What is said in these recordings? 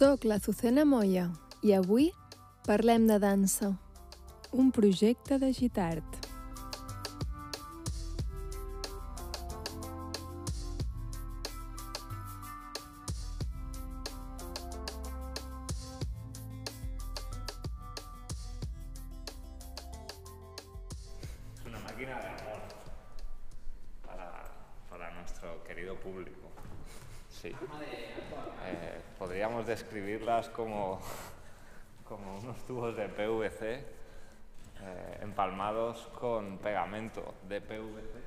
Soc la Zucena Moya i avui parlem de dansa. Un projecte de Gitart. Como, como unos tubos de PVC eh, empalmados con pegamento de PVC.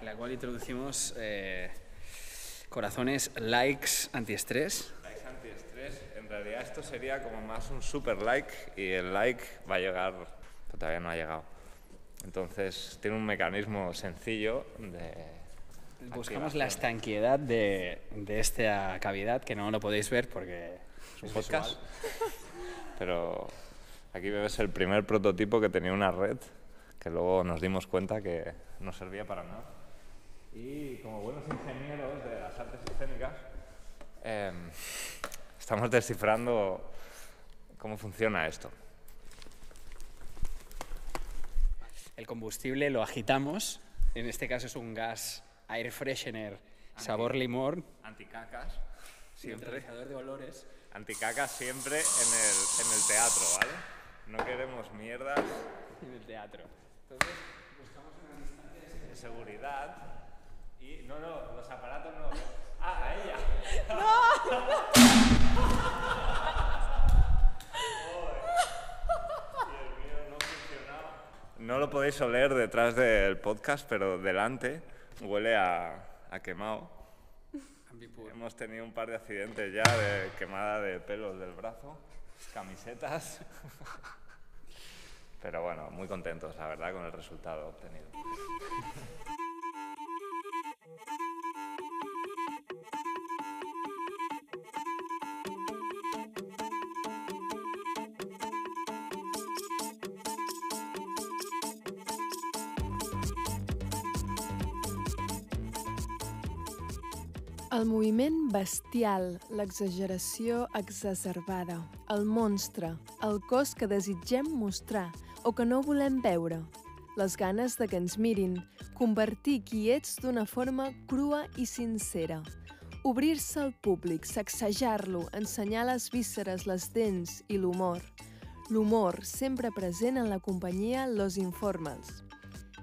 en la cual introducimos eh, corazones likes antiestrés. Likes antiestrés. En realidad esto sería como más un super like y el like va a llegar, pero todavía no ha llegado. Entonces tiene un mecanismo sencillo de Buscamos la estanquiedad de, de esta cavidad, que no lo podéis ver porque es un podcast. Pero aquí ves el primer prototipo que tenía una red, que luego nos dimos cuenta que no servía para nada. Y como buenos ingenieros de las artes escénicas, eh, estamos descifrando cómo funciona esto. El combustible lo agitamos, en este caso es un gas air freshener sabor limón. Anticacas, siempre. De olores. Anticacas siempre en el, en el teatro, ¿vale? No queremos mierdas En el teatro. Entonces, buscamos una distancia de seguridad y... No, no, los aparatos no... ¡Ah, a ella! ¡No! No lo podéis oler detrás del podcast, pero delante huele a, a quemado. Hemos tenido un par de accidentes ya de quemada de pelos del brazo, camisetas. Pero bueno, muy contentos, la verdad, con el resultado obtenido. El moviment bestial, l'exageració exacerbada, el monstre, el cos que desitgem mostrar o que no volem veure, les ganes de que ens mirin, convertir qui ets d'una forma crua i sincera, obrir-se al públic, sacsejar-lo, ensenyar les vísceres, les dents i l'humor. L'humor sempre present en la companyia Los Informals.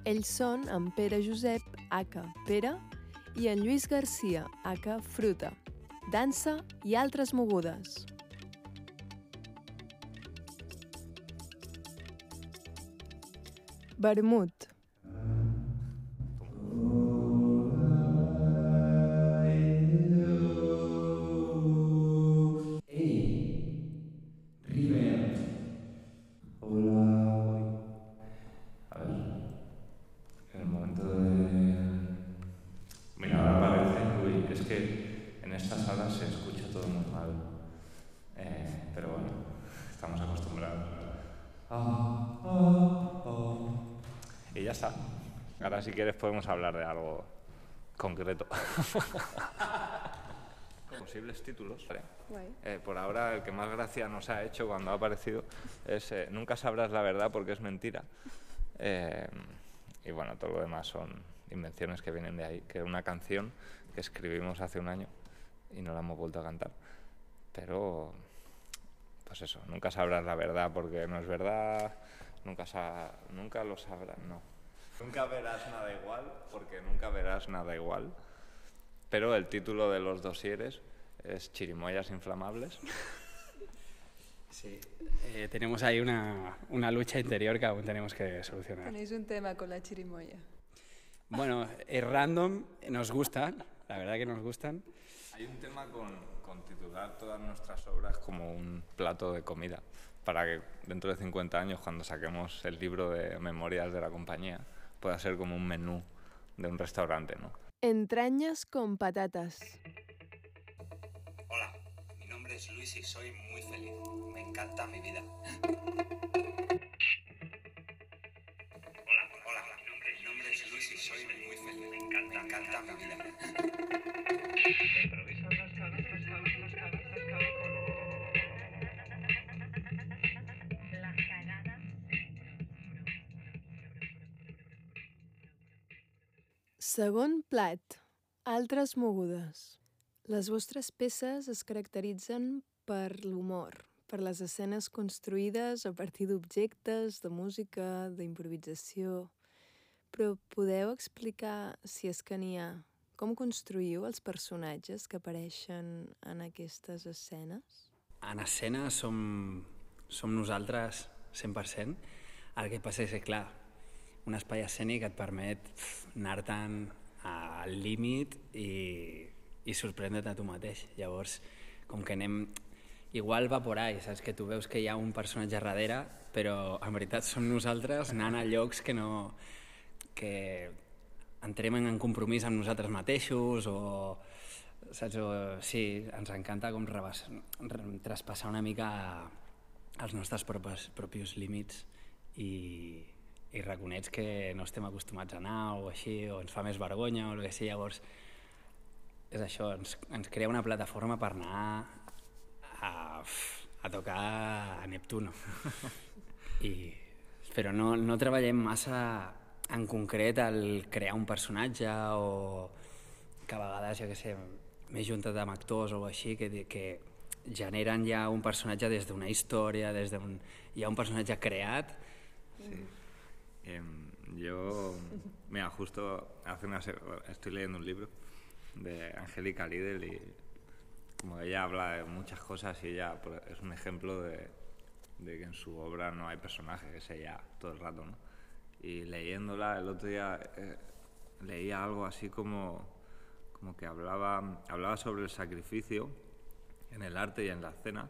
Ells són en Pere Josep, aka Pere, i en Lluís Garcia, aka Fruta, dansa i altres mogudes. Vermut. Si quieres, podemos hablar de algo concreto. Posibles títulos. Eh, por ahora, el que más gracia nos ha hecho cuando ha aparecido es eh, Nunca sabrás la verdad porque es mentira. Eh, y bueno, todo lo demás son invenciones que vienen de ahí, que es una canción que escribimos hace un año y no la hemos vuelto a cantar. Pero, pues eso, nunca sabrás la verdad porque no es verdad, nunca, sa- nunca lo sabrás, no. Nunca verás nada igual porque nunca verás nada igual. Pero el título de los dosieres es Chirimoyas inflamables. Sí. Eh, tenemos ahí una, una lucha interior que aún tenemos que solucionar. Tenéis un tema con la chirimoya. Bueno, es random, nos gustan, la verdad que nos gustan. Hay un tema con, con titular todas nuestras obras como un plato de comida, para que dentro de 50 años, cuando saquemos el libro de memorias de la compañía, pueda ser como un menú de un restaurante, ¿no? Entrañas con patatas. Hola, mi nombre es Luis y soy muy feliz. Me encanta mi vida. Hola, hola, mi nombre es, mi nombre es Luis y soy muy feliz. Me encanta, me encanta mi vida. Segon plat. Altres mogudes. Les vostres peces es caracteritzen per l'humor, per les escenes construïdes a partir d'objectes, de música, d'improvisació. Però podeu explicar, si és que n'hi ha, com construïu els personatges que apareixen en aquestes escenes? En escena som, som nosaltres 100%. El que passa és que, clar, un espai escènic et permet anar-te'n al límit i, i sorprendre't a tu mateix. Llavors, com que anem... Igual va por ahí, saps? Que tu veus que hi ha un personatge darrere, però en veritat som nosaltres anant a llocs que no... que entrem en compromís amb nosaltres mateixos o saps? O, sí, ens encanta com rebas, traspassar una mica els nostres propis, propis límits i, i reconeix que no estem acostumats a anar o així, o ens fa més vergonya o el que sigui, llavors és això, ens, ens crea una plataforma per anar a, a tocar a Neptuno. I, però no, no treballem massa en concret el crear un personatge o que a vegades, jo què sé, m'he juntat amb actors o així que, que generen ja un personatge des d'una història, des d'un... Hi ha un personatge creat. Sí. Eh, yo, mira, justo hace una estoy leyendo un libro de Angélica Lidl y como ella habla de muchas cosas y ella es un ejemplo de, de, que en su obra no hay personajes, es ella todo el rato, ¿no? Y leyéndola el otro día eh, leía algo así como, como que hablaba, hablaba sobre el sacrificio en el arte y en la escena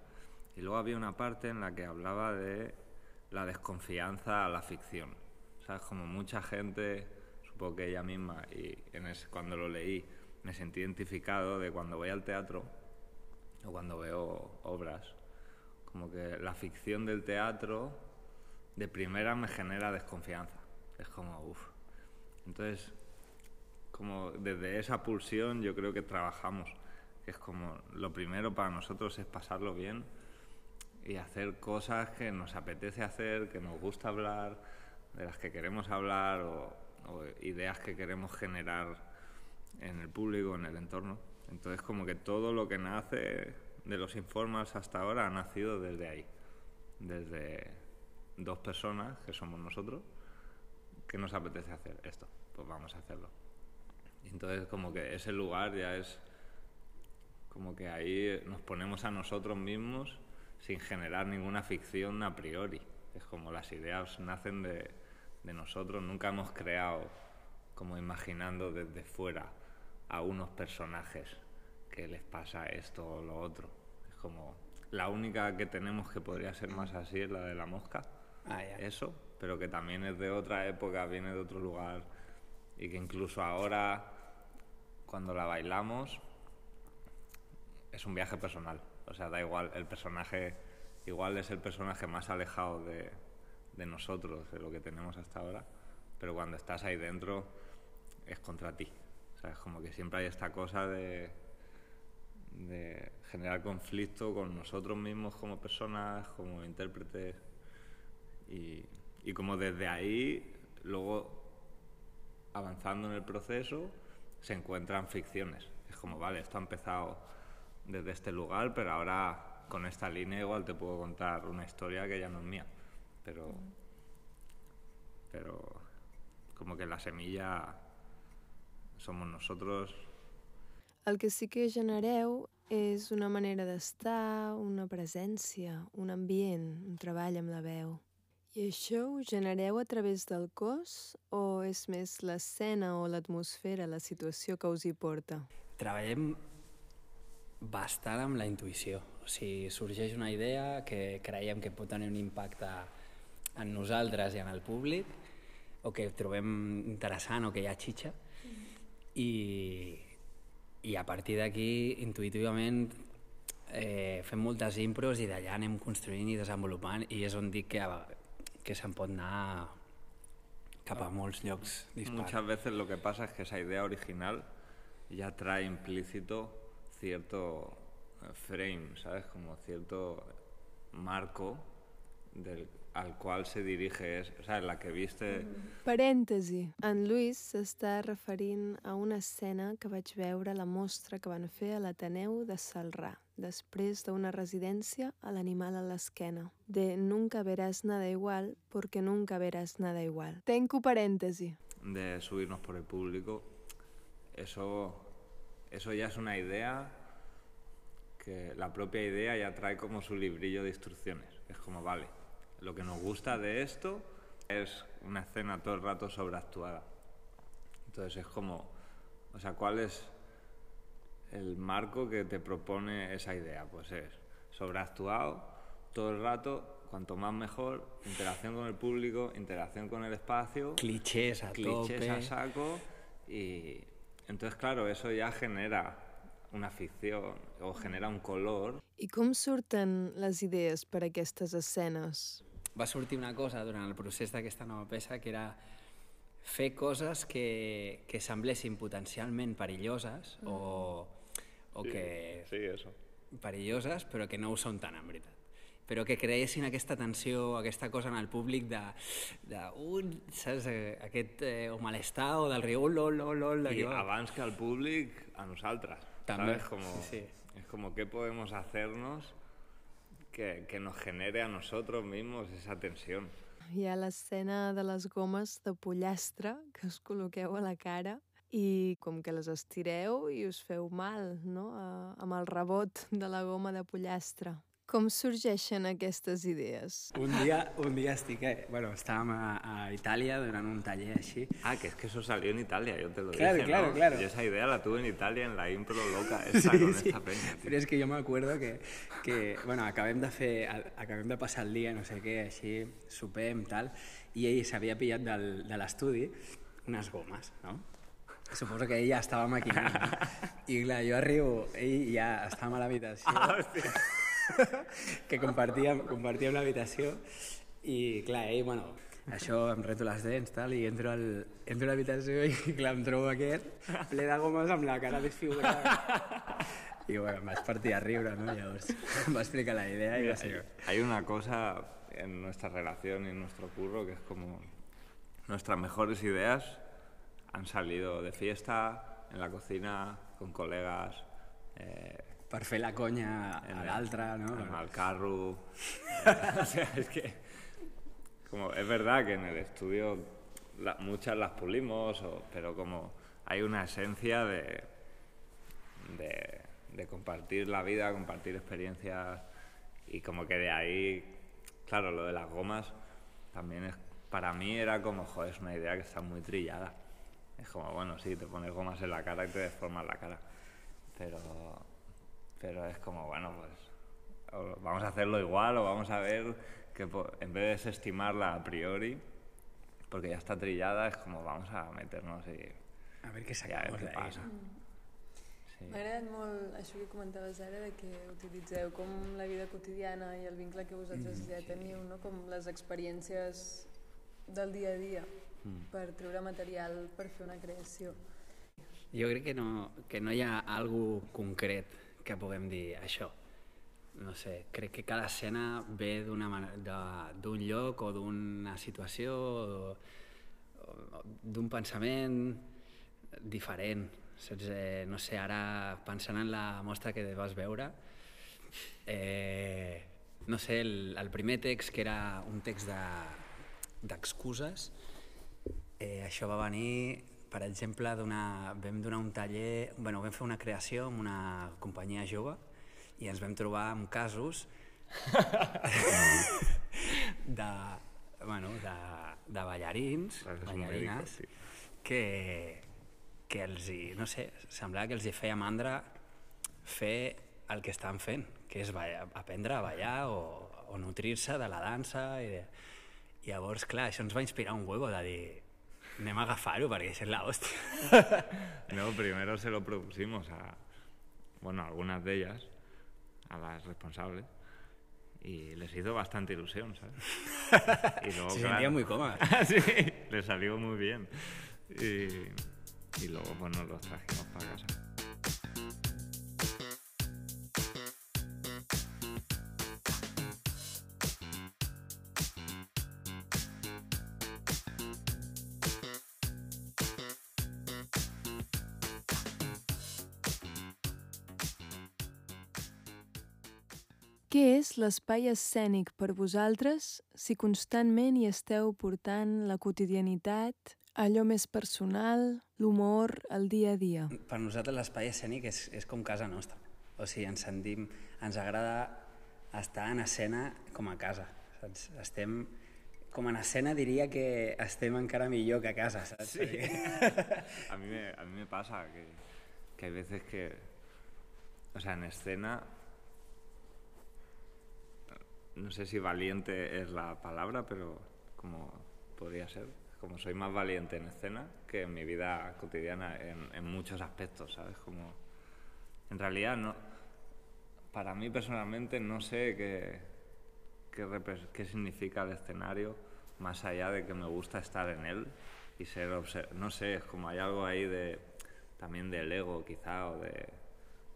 y luego había una parte en la que hablaba de la desconfianza a la ficción. ¿Sabes? Como mucha gente, supongo que ella misma, y en ese, cuando lo leí, me sentí identificado de cuando voy al teatro o cuando veo obras, como que la ficción del teatro de primera me genera desconfianza. Es como, uff. Entonces, como desde esa pulsión yo creo que trabajamos, que es como lo primero para nosotros es pasarlo bien y hacer cosas que nos apetece hacer, que nos gusta hablar, de las que queremos hablar o, o ideas que queremos generar en el público, en el entorno. Entonces como que todo lo que nace de los informals hasta ahora ha nacido desde ahí, desde dos personas que somos nosotros, que nos apetece hacer esto, pues vamos a hacerlo. Entonces como que ese lugar ya es como que ahí nos ponemos a nosotros mismos sin generar ninguna ficción a priori. Es como las ideas nacen de, de nosotros, nunca hemos creado como imaginando desde fuera a unos personajes que les pasa esto o lo otro. Es como la única que tenemos que podría ser más así es la de la mosca. Ah, ya. Eso, pero que también es de otra época, viene de otro lugar y que incluso ahora cuando la bailamos es un viaje personal. O sea, da igual, el personaje igual es el personaje más alejado de, de nosotros, de lo que tenemos hasta ahora, pero cuando estás ahí dentro es contra ti. O sea, es como que siempre hay esta cosa de, generar conflicto con nosotros mismos como personas, como intérpretes, y, y como desde ahí, luego avanzando en el proceso, se encuentran ficciones. Es como, vale, esto ha empezado desde este lugar, pero ahora con esta línea igual te puedo contar una historia que ya no es mía. Pero, pero como que la semilla somos nosotros. El que sí que genereu és una manera d'estar, una presència, un ambient, un treball amb la veu. I això ho genereu a través del cos o és més l'escena o l'atmosfera, la situació que us hi porta? Treballem bastant amb la intuïció. O sigui, sorgeix una idea que creiem que pot tenir un impacte en nosaltres i en el públic o que trobem interessant o que hi ha xitxa i, i a partir d'aquí intuïtivament eh, fem moltes impros i d'allà anem construint i desenvolupant i és on dic que, que se'n pot anar cap a molts llocs disparos. Muchas veces lo que pasa es que esa idea original ya trae implícito cierto frame, ¿sabes? Como cierto marco del, al cual se dirige, es, o sea, en la que viste... Parèntesi. En Lluís s'està referint a una escena que vaig veure a la mostra que van fer a l'Ateneu de Salrà, després d'una residència a l'animal a l'esquena, de Nunca verás nada igual porque nunca verás nada igual. Tenco parèntesi. de subirnos por el público, eso, eso ya es una idea que la propia idea ya trae como su librillo de instrucciones. Es como, vale, lo que nos gusta de esto es una escena todo el rato sobreactuada. Entonces es como, o sea, ¿cuál es el marco que te propone esa idea? Pues es sobreactuado todo el rato, cuanto más mejor, interacción con el público, interacción con el espacio, Clichés a clichés tope. a saco y entonces claro, eso ya genera una ficción o genera un color I com surten les idees per a aquestes escenes? Va sortir una cosa durant el procés d'aquesta nova peça que era fer coses que, que semblessin potencialment perilloses o, o que Sí, eso. perilloses però que no ho són tant en veritat però que creessin aquesta tensió, aquesta cosa en el públic de, de un, saps, eh, aquest eh, o malestar o del riu, lol, lol, lol, d'aquí va. avance que al públic a nosotras. També, ¿sabes? Como, sí, sí. Es como qué podemos hacernos que, que nos genere a nosotros mismos esa tensión. Hi ha l'escena de les gomes de pollastre que us col·loqueu a la cara i com que les estireu i us feu mal, no?, a, amb el rebot de la goma de pollastre. Com sorgeixen aquestes idees? Un dia, un dia estic, eh, bueno, estàvem a, a Itàlia durant un taller així Ah, que es que eso salió en Italia, yo te lo Claro, dije, claro, ¿no? claro. Y esa idea la tuve en Italia en la impro loca esta con esta peña. tío. Però és que jo m'acuerdo que, que bueno, acabem de fer, acabem de passar el dia, no sé què, així, sopem, tal, i ell s'havia pillat del, de l'estudi unes gomes, no? Suposo que ell ja estava maquinant, no? I clar, jo arribo, ell ja estàvem a l'habitació, Ah, hostia. que compartíem, compartíem l'habitació, i clar, ell, bueno, això, em reto les dents, tal, i entro, al, entro a l'habitació i clar, em trobo aquest, ple de gomes amb la cara desfigurada. I bueno, em vaig partir a riure, no? Llavors em va explicar la idea i va ser... Hay una cosa en nuestra relación y en nuestro curro que es como nuestras mejores ideas han salido de fiesta, en la cocina, con colegas, eh, Per fer la conya a l'altre, no? en el carro. O sea, es que como es verdad que en el estudio la- muchas las pulimos, o- pero como hay una esencia de, de, de compartir la vida, compartir experiencias y como que de ahí, claro, lo de las gomas también es, para mí era como, joder, es una idea que está muy trillada. Es como, bueno, sí, te pones gomas en la cara y te deformas la cara, pero, pero es como, bueno, pues vamos a hacerlo igual o vamos a ver que en vez de desestimarla a priori, porque ya está trillada, es como vamos a meternos y A veure què ya a ver sacamos qué d'ahí. pasa. Sí. M'ha agradat molt això que comentaves ara, de que utilitzeu com la vida quotidiana i el vincle que vosaltres ja teniu, no? com les experiències del dia a dia per treure material per fer una creació. Jo crec que no, que no hi ha algo concret que puguem dir això. No sé, crec que cada escena ve de- d'un lloc o d'una situació o, d'un pensament diferent. Saps? Eh, no sé, ara pensant en la mostra que vas veure, eh, no sé, el, el primer text, que era un text de- d'excuses, Eh, això va venir, per exemple, d'una... vam donar un taller, bueno, vam fer una creació amb una companyia jove i ens vam trobar amb casos de, bueno, de, de ballarins, ballarines, sí. que, que els hi, no sé, semblava que els hi feia mandra fer el que estan fent, que és ballar, aprendre a ballar o, o nutrir-se de la dansa. I, de... I llavors, clar, això ens va inspirar un huevo de dir anem a agafar-ho perquè això és la hòstia. No, primero se lo propusimos a, bueno, a algunas de ellas, a las responsables, y les hizo bastante ilusión, ¿sabes? Y luego, Se claro, muy cómoda. sí, le salió muy bien. Y, y luego, pues nos los trajimos para casa. És l'espai escènic per vosaltres si constantment hi esteu portant la quotidianitat, allò més personal, l'humor, el dia a dia? Per nosaltres l'espai escènic és, és com casa nostra. O sigui, ens sentim, ens agrada estar en escena com a casa. Saps? Estem, com en escena diria que estem encara millor que a casa, saps? Sí. a, mí me, a mí me pasa que, que hay veces que, o sea, en escena, no sé si valiente es la palabra, pero como podría ser, como soy más valiente en escena que en mi vida cotidiana en, muchos aspectos, ¿sabes? Como, en realidad no, para mí personalmente no sé qué, qué, qué significa el escenario más allá de que me gusta estar en él y ser no sé, es como hay algo ahí de también del ego quizá o de,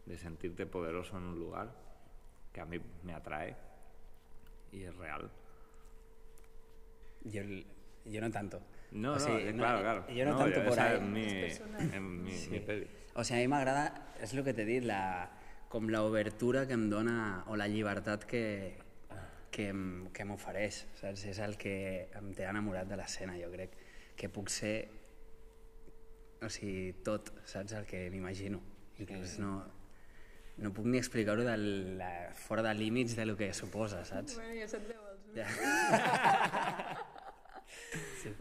de sentirte poderoso en un lugar que a mí me atrae y es real. Jo, jo no tanto. No, O no, sigui, eh, claro, claro. Jo no, tanto por esa ahí. mi, Es personal. es mi, mi peli. O sigui, a mi m'agrada, és el que t'he dit, la, com l'obertura que em dona o la llibertat que, que, em- que m'ofereix, saps? És el que em té enamorat de l'escena, jo crec, que puc ser, o sigui, tot, saps? El que m'imagino. Inclús no, no puc ni explicar-ho de la, fora de límits de lo que suposa, saps? Bueno, ja se't veu els ulls. Ja.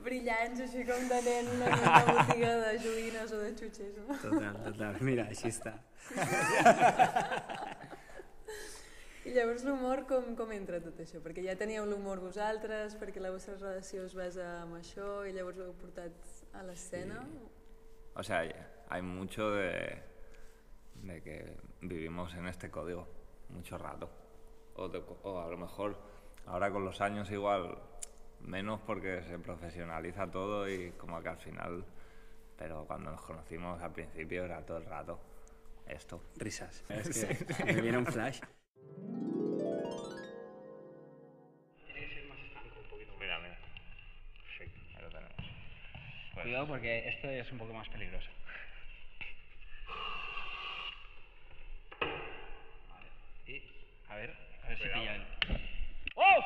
Brillants, així com de nen en una botiga de joguines o de xutxes, no? Total, total. Mira, així està. I llavors l'humor com, com entra tot això? Perquè ja teníeu l'humor vosaltres, perquè la vostra relació es basa en això i llavors ho heu portat a l'escena? O sea, hay mucho de, de que vivimos en este código mucho rato. O, de- o a lo mejor ahora con los años igual menos porque se profesionaliza todo y como que al final, pero cuando nos conocimos al principio era todo el rato esto. Risas. Es que me viene un flash. Mira, mira. Perfecto, ahí lo tenemos. Pues, Cuidado porque esto es un poco más peligroso. Vale. Y, a ver, a ver si pilla el... ¡Oh!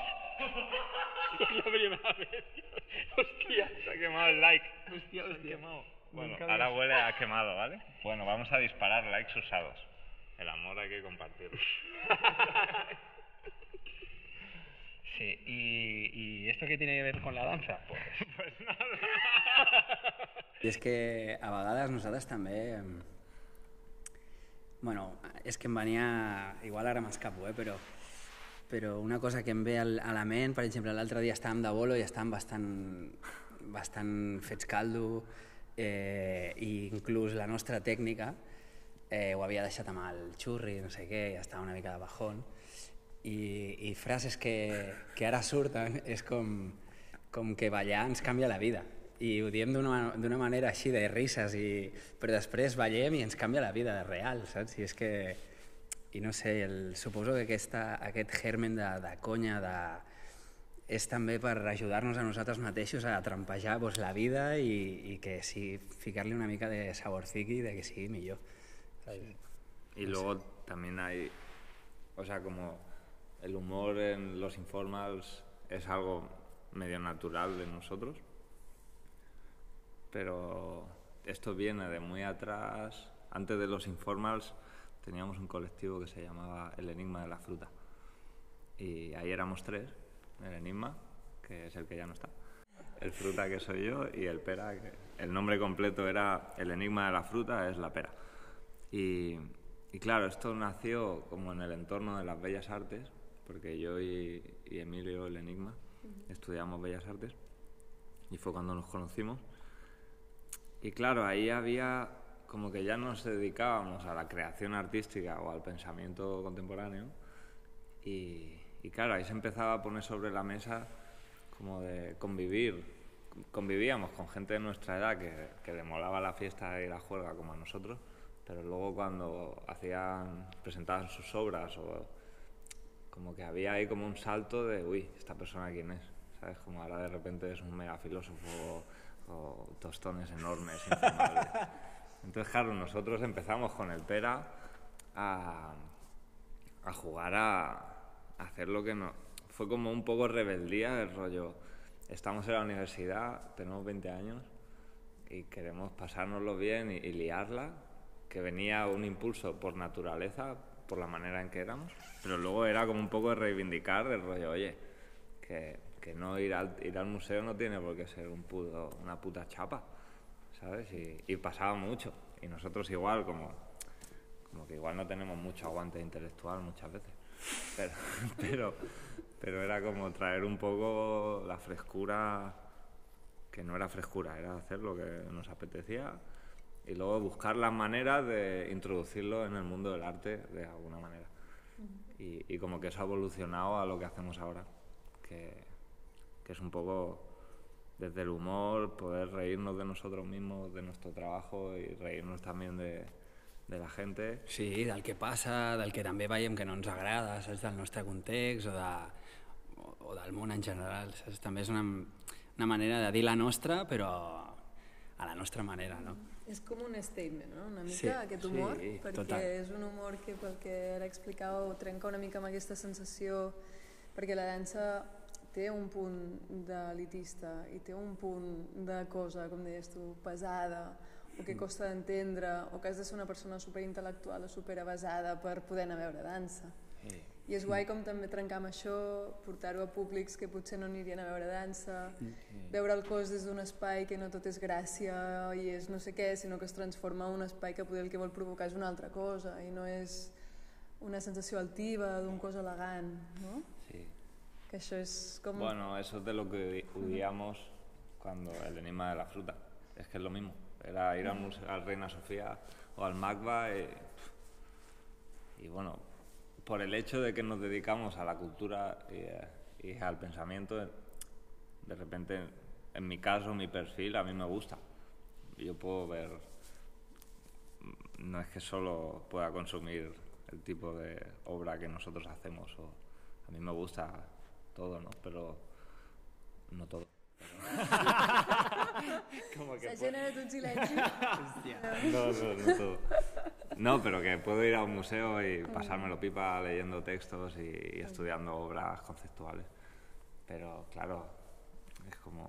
la primera vez. Hostia. se ha quemado el like. Hostia, Se ha quemado. Bueno, Nunca ahora huele a quemado, ¿vale? Bueno, vamos a disparar likes usados. El amor hay que compartirlo. Sí, ¿Y, ¿y esto qué tiene que ver con la danza? Pues, I és que a vegades nosaltres també... Bueno, és que em venia... Igual ara m'escapo, eh? però, però una cosa que em ve al, a la ment, per exemple, l'altre dia estàvem de bolo i estàvem bastant, bastant fets caldo eh, i inclús la nostra tècnica eh, ho havia deixat amb el xurri, no sé què, i estava una mica de bajón. I, i frases que, que ara surten és com, com que ballar ens canvia la vida. I ho diem d'una manera així, de risses, i, però després ballem i ens canvia la vida, real, saps? I és que... I no sé, el, suposo que aquesta, aquest germen de, de conya, de, és també per ajudar-nos a nosaltres mateixos a trampejar pues, la vida i, i que sí, ficar-li una mica de saborciqui de que sigui millor. Saps? Y luego también hay, o sea, como el humor en los informals es algo medio natural de nosotros, pero esto viene de muy atrás. Antes de los informals teníamos un colectivo que se llamaba El Enigma de la Fruta. Y ahí éramos tres, el Enigma, que es el que ya no está, el Fruta que soy yo y el Pera, que el nombre completo era El Enigma de la Fruta, es la Pera. Y, y claro, esto nació como en el entorno de las bellas artes, porque yo y, y Emilio, el Enigma, estudiamos bellas artes y fue cuando nos conocimos. Y claro, ahí había como que ya nos dedicábamos a la creación artística o al pensamiento contemporáneo y, y claro, ahí se empezaba a poner sobre la mesa como de convivir. Convivíamos con gente de nuestra edad que, que le la fiesta y la juerga como a nosotros, pero luego cuando hacían, presentaban sus obras o como que había ahí como un salto de, uy, esta persona quién es, ¿sabes? Como ahora de repente es un mega filósofo tostones enormes. Entonces, claro, nosotros empezamos con el Pera a, a jugar a, hacer lo que no... Fue como un poco rebeldía el rollo. Estamos en la universidad, tenemos 20 años y queremos pasárnoslo bien y, y liarla, que venía un impulso por naturaleza, por la manera en que éramos, pero luego era como un poco de reivindicar el rollo, oye, que, que no ir al, ir al museo no tiene por qué ser un puto, una puta chapa, ¿sabes? Y, y pasaba mucho. Y nosotros igual, como, como que igual no tenemos mucho aguante intelectual muchas veces, pero, pero, pero era como traer un poco la frescura, que no era frescura, era hacer lo que nos apetecía y luego buscar las maneras de introducirlo en el mundo del arte de alguna manera. Y, y como que eso ha evolucionado a lo que hacemos ahora, que, que es un poco desde el humor, poder reírnos de nosotros mismos, de nuestro trabajo y reírnos también de, de la gente. Sí, del que passa, del que també veiem que no ens agrada, saps, del nostre context o, de, o, o del món en general. Saps? També és una, una manera de dir la nostra, però a la nostra manera, no? És com un statement, no? Una mica, Sí, aquest humor, sí, perquè total. és un humor que, pel que ara explicàveu, trenca una mica amb aquesta sensació, perquè la dansa té un punt d'elitista i té un punt de cosa, com deies tu, pesada, o que costa d'entendre, o que has de ser una persona superintel·lectual o superavasada per poder anar a veure dansa. Sí. I és guai com també trencar amb això, portar-ho a públics que potser no anirien a veure dansa, veure el cos des d'un espai que no tot és gràcia i és no sé què, sinó que es transforma en un espai que poder el que vol provocar és una altra cosa i no és una sensació altiva d'un cos elegant, no? Bueno, eso es de lo que odiamos cuando el enigma de la fruta. Es que es lo mismo. Era ir al, museo, al Reina Sofía o al MACBA y, y bueno, por el hecho de que nos dedicamos a la cultura y, eh, y al pensamiento, de repente, en mi caso, mi perfil, a mí me gusta. Yo puedo ver, no es que solo pueda consumir el tipo de obra que nosotros hacemos, o, a mí me gusta todo, ¿no? Pero no todo. Como que puedo- un no, no, no todo. No, pero que puedo ir a un museo y pasármelo pipa leyendo textos y, y estudiando obras conceptuales. Pero claro, es como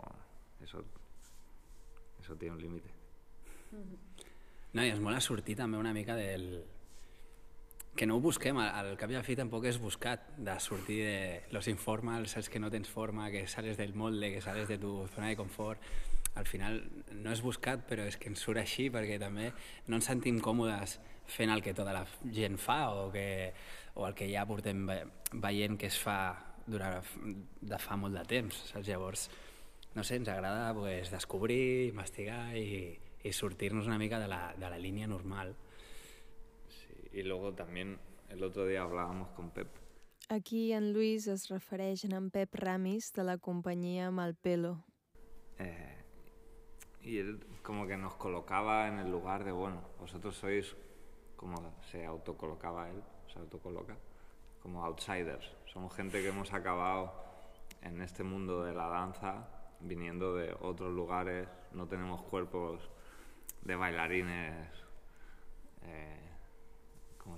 eso, eso tiene un límite. No, i ens mola sortir també una mica del... Que no ho busquem, al, cap i a fi tampoc és buscat, de sortir de los informals, saps que no tens forma, que sales del molde, que sales de tu zona de confort. Al final no és buscat, però és que ens surt així perquè també no ens sentim còmodes fent el que tota la gent fa o, que, o el que ja portem ve- veient que es fa durant, de fa molt de temps. Saps? Llavors, no sé, ens agrada pues, descobrir, investigar i, i sortir-nos una mica de la, de la línia normal. Y luego también el otro día hablábamos con Pep. Aquí en Luis es refereix a en Pep Ramis de la companyia Malpelo. eh, y él como que nos colocaba en el lugar de, bueno, vosotros sois, como se autocolocaba él, se autocoloca, como outsiders. Somos gente que hemos acabado en este mundo de la danza, viniendo de otros lugares, no tenemos cuerpos de bailarines, eh,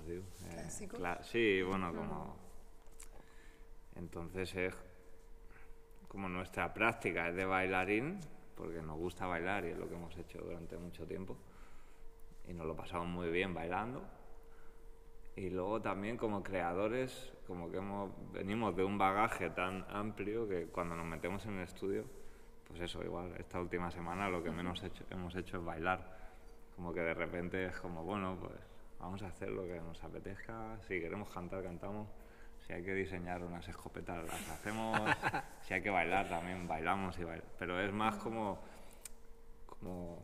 ¿cómo? Eh, ¿Clásicos? cla- sí, bueno, como... Entonces es como nuestra práctica es de bailarín, porque nos gusta bailar y es lo que hemos hecho durante mucho tiempo. Y nos lo pasamos muy bien bailando. Y luego también como creadores, como que hemos, venimos de un bagaje tan amplio que cuando nos metemos en el estudio, pues eso, igual, esta última semana lo que menos hecho- hemos hecho es bailar. Como que de repente es como, bueno, pues vamos a hacer lo que nos apetezca, si queremos cantar, cantamos, si hay que diseñar unas escopetas, las hacemos, si hay que bailar también, bailamos y bailamos. Pero es más como, como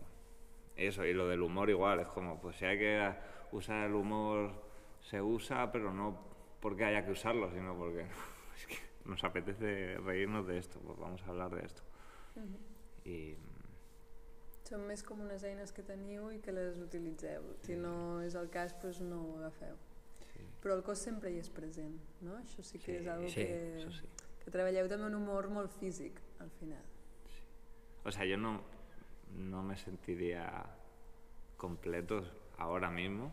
eso, y lo del humor igual, es como, pues si hay que usar el humor, se usa, pero no porque haya que usarlo, sino porque es que nos apetece reírnos de esto, pues vamos a hablar de esto. Y Són més com unes eines que teniu i que les utilitzeu. Si no és el cas, doncs no ho agafeu. sí, Però el cos sempre hi és present, no? Això sí que Sí, és algo sí, que, sí. que treballeu també un humor molt físic, al final. O sea, yo no, no me sentiría completo ahora mismo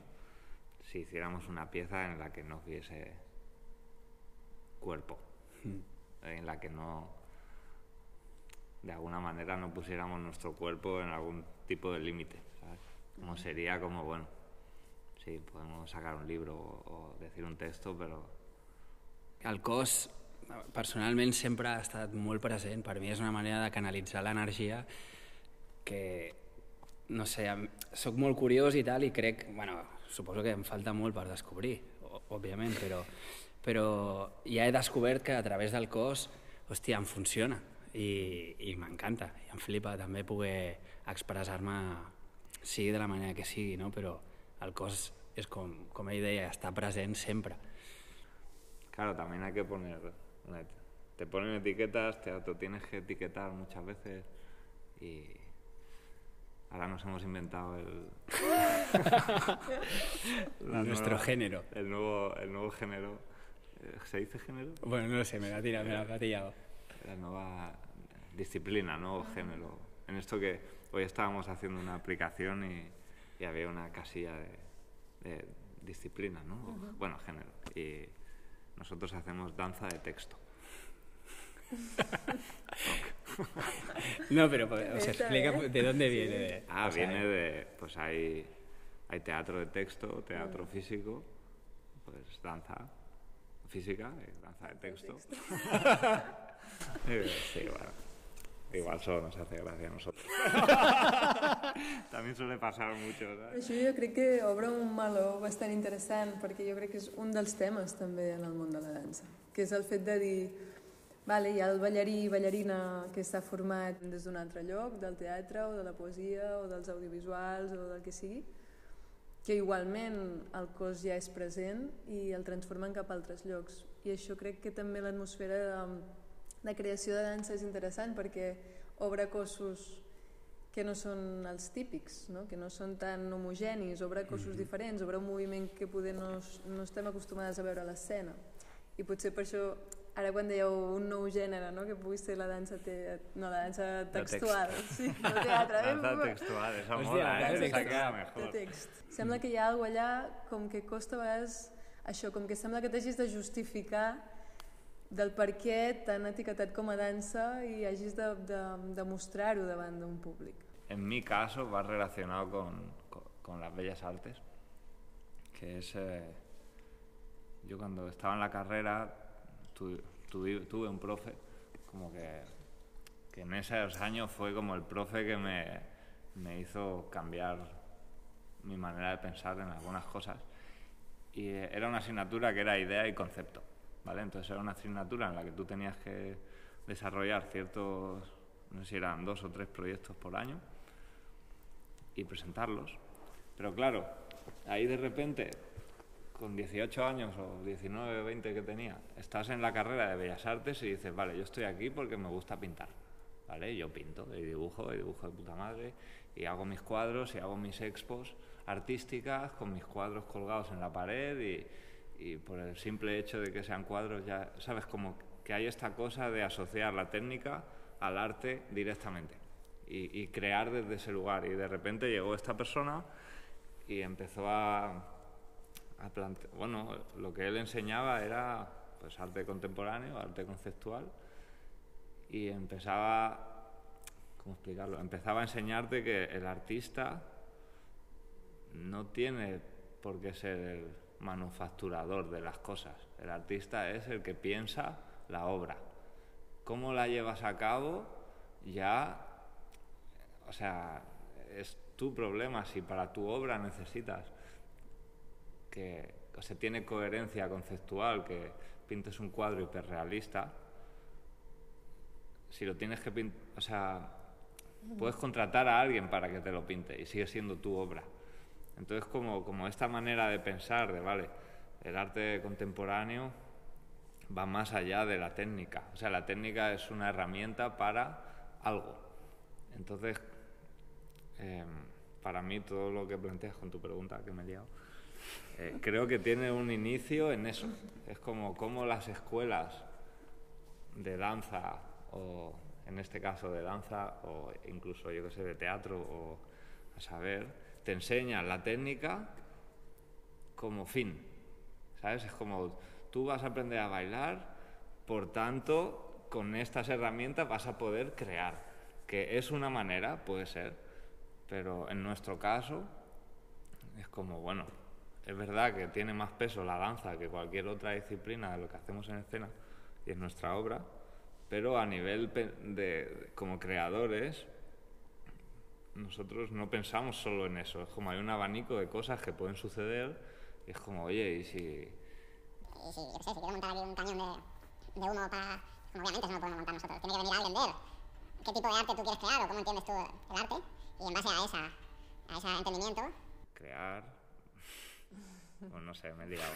si hiciéramos una pieza en la que no hubiese cuerpo, en la que no, de alguna manera, no pusiéramos nuestro cuerpo en algún tipo de límite. Como sería como, bueno, sí, podemos sacar un libro o, o decir un texto, però... El cos, personalment, sempre ha estat molt present. Per mi és una manera de canalitzar l'energia que, no sé, em- sóc molt curiós i tal, i crec, bueno, suposo que em falta molt per descobrir, òbviament, però, però ja he descobert que a través del cos, hòstia, em funciona i, i m'encanta. I em flipa també poder expressar-me, sigui de la manera que sigui, no? però el cos és com, com ell deia, està present sempre. Claro, también hay que poner... una Te ponen etiquetas, te tienes que etiquetar muchas veces y ahora nos hemos inventado el... Nuestro nueva- género. El nuevo, el nuevo género. Eh, ¿Se dice género? Bueno, no lo sé, me la ha tirado, me la ha pillado. La nueva disciplina, nuevo género. En esto que hoy estábamos haciendo una aplicación y, y había una casilla de, de disciplina, ¿no? Bueno, género. Y nosotros hacemos danza de texto. No, pero pues, os Esta, explica ¿eh? de dónde viene. de- Ah, o sea, viene de, pues hay, hay teatro de texto, teatro físico, pues danza física, y danza de texto. Eh, sí, bueno. Igual solo nos hace gracia a nosotros. También suele pasar mucho, ¿sabes? Això jo crec que obre un meló bastant interessant perquè jo crec que és un dels temes també en el món de la dansa, que és el fet de dir vale, hi ha el ballarí i ballarina que està format des d'un altre lloc, del teatre o de la poesia o dels audiovisuals o del que sigui, que igualment el cos ja és present i el transformen cap a altres llocs. I això crec que també l'atmosfera de, de creació de dansa és interessant perquè obre cossos que no són els típics, no? que no són tan homogenis, obre cossos diferents, obre un moviment que poder no, no estem acostumades a veure a l'escena. I potser per això, ara quan dèieu un nou gènere, no? que pugui ser la dansa, te... no, la dansa text. textual, sí, no teatre. eh? Danza textual, esa Hostia, mola, ¿eh? Esa textual. queda de text. Sembla que hi ha alguna allà com que costa a vegades això, com que sembla que t'hagis de justificar del per què t'han etiquetat com a dansa i hagis de, de, de mostrar-ho davant d'un públic. En mi caso va relacionado con, con- con las bellas artes, que es... eh, yo cuando estaba en la carrera tu- tuve, tuve un profe, como que, que en esos años fue como el profe que me, me hizo cambiar mi manera de pensar en algunas cosas. Y eh, era una asignatura que era idea y concepto, ¿vale? Entonces era una asignatura en la que tú tenías que desarrollar ciertos, no sé si eran dos o tres proyectos por año y presentarlos. Pero claro, ahí de repente, con 18 años o 19 o 20 que tenía, estás en la carrera de Bellas Artes y dices, vale, yo estoy aquí porque me gusta pintar. ¿Vale? Yo pinto y dibujo, y dibujo de puta madre, y hago mis cuadros y hago mis expos artísticas con mis cuadros colgados en la pared y, y por el simple hecho de que sean cuadros ya, ¿sabes? Como que hay esta cosa de asociar la técnica al arte directamente y, crear desde ese lugar. Y de repente llegó esta persona y empezó a, a plante- bueno, lo que él enseñaba era pues arte contemporáneo, arte conceptual y empezaba, ¿cómo explicarlo? Empezaba a enseñarte que el artista no tiene por qué ser el manufacturador de las cosas. El artista es el que piensa la obra. ¿Cómo la llevas a cabo? Ya, o sea, es tu problema. Si para tu obra necesitas que o sea, tiene coherencia conceptual, que pintes un cuadro hiperrealista, si lo tienes que pintar, o sea, puedes contratar a alguien para que te lo pinte y sigue siendo tu obra. Entonces, como, esta manera de pensar, de, vale, el arte contemporáneo va más allá de la técnica. O sea, la técnica es una herramienta para algo. Entonces, em, para mí todo lo que planteas con tu pregunta, que me he liado, eh, creo que tiene un inicio en eso. Es como, como las escuelas de danza, o en este caso de danza, o incluso yo que sé, de teatro, o a saber, te enseñan la técnica como fin. ¿Sabes? Es como tú vas a aprender a bailar Por tanto, con estas herramientas vas a poder crear, que es una manera, puede ser, pero en nuestro caso es como, bueno, es verdad que tiene más peso la danza que cualquier otra disciplina de lo que hacemos en escena y en nuestra obra, pero a nivel de, como creadores, nosotros no pensamos solo en eso, es como hay un abanico de cosas que pueden suceder y es como, oye, y si... Y si, yo sé, si quiero montar aquí un cañón de, de humo para... obviamente eso no lo podemos montar nosotros, tiene que venir alguien ver qué tipo de arte tú quieres crear o cómo entiendes tú el arte y en base a, esa, a ese entendimiento... Crear... O no sé, me he liado.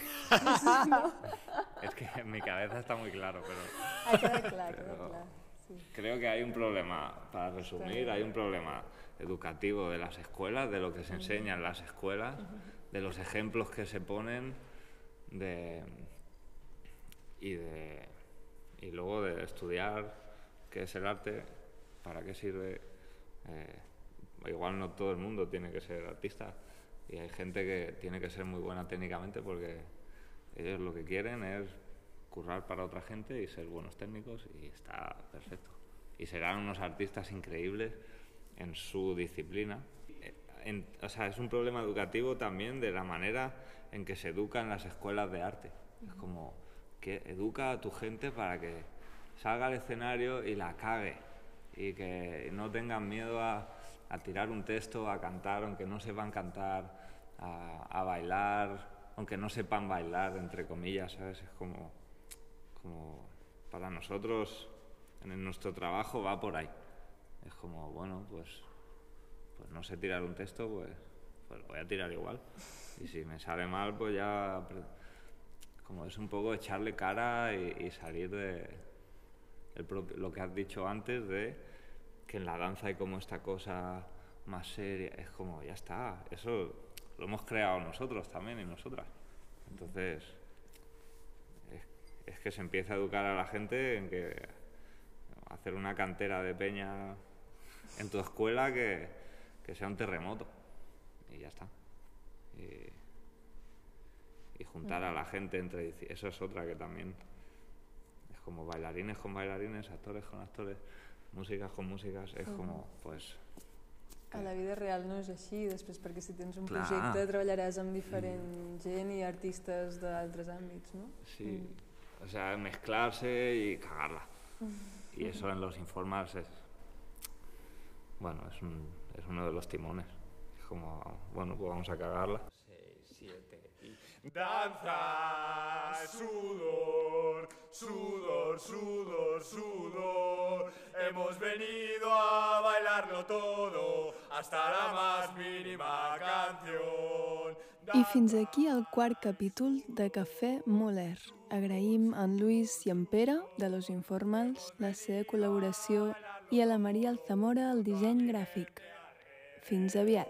es que en mi cabeza está muy claro, pero... Ah, queda clar, queda clar. Sí. Creo que hay un problema, para resumir, hay un problema educativo de las escuelas, de lo que se enseña en las escuelas, de los ejemplos que se ponen, de, y, de, y luego de estudiar qué es el arte, para qué sirve. Eh, igual no todo el mundo tiene que ser artista y hay gente que tiene que ser muy buena técnicamente porque ellos lo que quieren es currar para otra gente y ser buenos técnicos y está perfecto. Y serán unos artistas increíbles en su disciplina. En- o sea, es un problema educativo también de la manera en que se educa en las escuelas de arte. Es como que educa a tu gente para que salga al escenario y la cague y que no tengan miedo a, a tirar un texto, a cantar, aunque no sepan cantar, a, a bailar, aunque no sepan bailar, entre comillas, ¿sabes? Es como, como para nosotros, en nuestro trabajo va por ahí. Es como, bueno, pues, pues no sé tirar un texto, pues, pues lo voy a tirar igual. Y si me sale mal, pues ya... Como es un poco echarle cara y, salir de el propio- lo que has dicho antes de que en la danza hay como esta cosa más seria. Es como, ya está, eso lo hemos creado nosotros también y nosotras. Entonces, es, es que se empieza a educar a la gente en que hacer una cantera de peña en tu escuela que, que sea un terremoto. Y ya está. Y, y juntar a la gente entre... Eso es otra que también... Es como bailarines con bailarines, actores con actores, músicas con músicas. Es como, pues... A la vida real no és així, després perquè si tens un Clar. projecte treballaràs amb diferent gent i artistes d'altres àmbits, no? Sí, o sea, mezclarse y cagarla. Y eso en los informales es, bueno, es, un- es uno de los timones. Es como, bueno, pues vamos a cagarla. Danza, sudor, sudor, sudor, sudor. Hemos venido a bailarlo todo, hasta la más mínima canción. I fins aquí el quart capítol de Cafè Moler. Agraïm a en Luis i en Pere, de Los Informals, la seva col·laboració i a la Maria Alzamora el disseny gràfic. Fins aviat.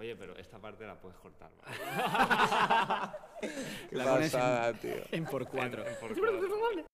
Oye, pero esta parte la puedes cortar, ¿vale? La pones en, tío? en por cuatro. En- en por cuatro.